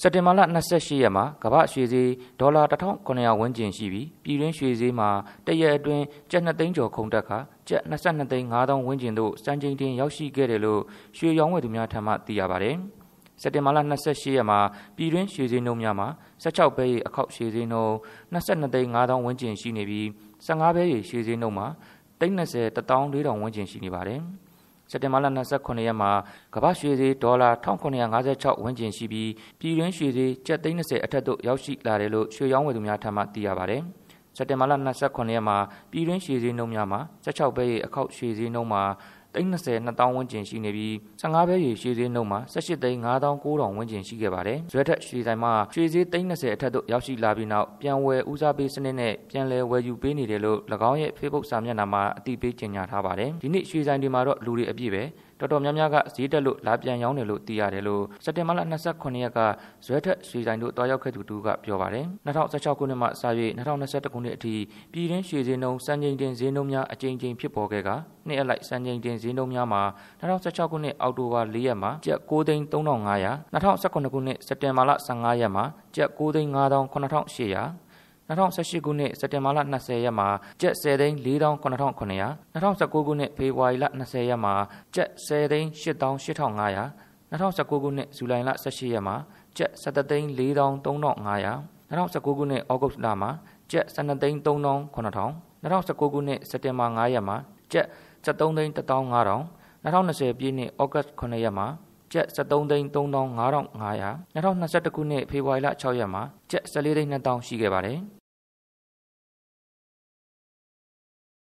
စက်တင်ဘာလ28ရက်မှာကမ္ဘာရွှေဈေးဒေါ်လာ1900ဝန်းကျင်ရှိပြီးပြည်တွင်းရွှေဈေးမှာတရက်အတွင်းကျပ်2သိန်းကျော်ခုန်တက်ခါကျပ်22သိန်း5000ဝန်းကျင်သို့စံချိန်တင်ရောက်ရှိခဲ့တယ်လို့ရွှေရောင်းဝယ်သူများထံမှသိရပါတယ်။စက်တင်ဘာလ28ရက်မှာပြည်တွင်းရွှေဈေးနှုန်းများမှာ16ဘဲရီအခောက်ရွှေဈေးနှုန်း22သိန်း5000ဝန်းကျင်ရှိနေပြီး15ဘဲရီရွှေဈေးနှုန်းမှာ330 14000ဝန်းကျင်ရှိနေပါတယ်။ စက်တင်ဘာလ29ရက်မှာကမ္ဘာရွှေဈေးဒေါ်လာ1956ဝန်းကျင်ရှိပြီးပြည်တွင်းရွှေဈေးကျပ်သိန်း30အထက်သို့ရောက်ရှိလာတယ်လို့ရွှေရောင်းဝယ်သူများထံမှသိရပါတယ်။စက်တင်ဘာလ29ရက်မှာပြည်တွင်းရွှေဈေးနှုန်းများမှာ16ဘဲရဲ့အခောက်ရွှေဈေးနှုန်းမှာ 330 2000ဝန်းကျင်ရှိနေပြီး15ဘဲရေရွှေဈေးနှုန်းမှာ18သိန်း9900ဝန်းကျင်ရှိခဲ့ပါတယ်။ဇွဲထက်ရွှေဆိုင်မှာရွှေဈေး330အထက်သို့ရောက်ရှိလာပြီးနောက်ပြန်ဝယ်ဦးစားပေးစနစ်နဲ့ပြန်လည်ဝယ်ယူပေးနေတယ်လို့၎င်းရဲ့ Facebook စာမျက်နှာမှာအသိပေးကြေညာထားပါတယ်။ဒီနေ့ရွှေဆိုင်တွေမှာတော့လူတွေအပြည့်ပဲ တော်တော်များများကဈေးတက်လို့လာပြန်ရောင်းတယ်လို့သိရတယ်လို့စက်တင်ဘာလ29ရက်ကဇွဲထက်ရွှေဆိုင်တို့တွားရောက်ခဲ့သူတူကပြောပါတယ်2016ခုနှစ်မှစ၍2021ခုနှစ်အထိပြည်တွင်းရွှေဈေးနှုန်းစံချိန်တင်ဈေးနှုန်းများအကြိမ်ကြိမ်ဖြစ်ပေါ်ခဲ့ကနှစ်အလိုက်စံချိန်တင်ဈေးနှုန်းများမှာ2016ခုနှစ်အောက်တိုဘာ4ရက်မှာကျပ်6သိန်း3500 2019ခုနှစ်စက်တင်ဘာလ15ရက်မှာကျပ်6သိန်း9800 2018ခုနှစ်စက်တင်ဘာလ20ရက်မှာကျပ်10သိန်း49,900 2019ခုနှစ်ဖေဖော်ဝါရီလ20ရက်မှာကျပ်10သိန်း88,500 2019ခုနှစ်ဇူလိုင်လ18ရက်မှာကျပ်17သိန်း43,500 2019ခုနှစ်ဩဂုတ်လမှာကျပ်12သိန်း39,000 2019ခုနှစ်စက်တင်ဘာ9ရက်မှာကျပ်73သိန်း15,000 2020ပြည့်နှစ်ဩဂတ်9ရက်မှာ ကျပ်73သိန်း35,500 2021ခုနှစ်ဖေဖော်ဝါရီလ6ရက်မှာကျပ်14သိန်း2000ရှိခဲ့ပါတယ်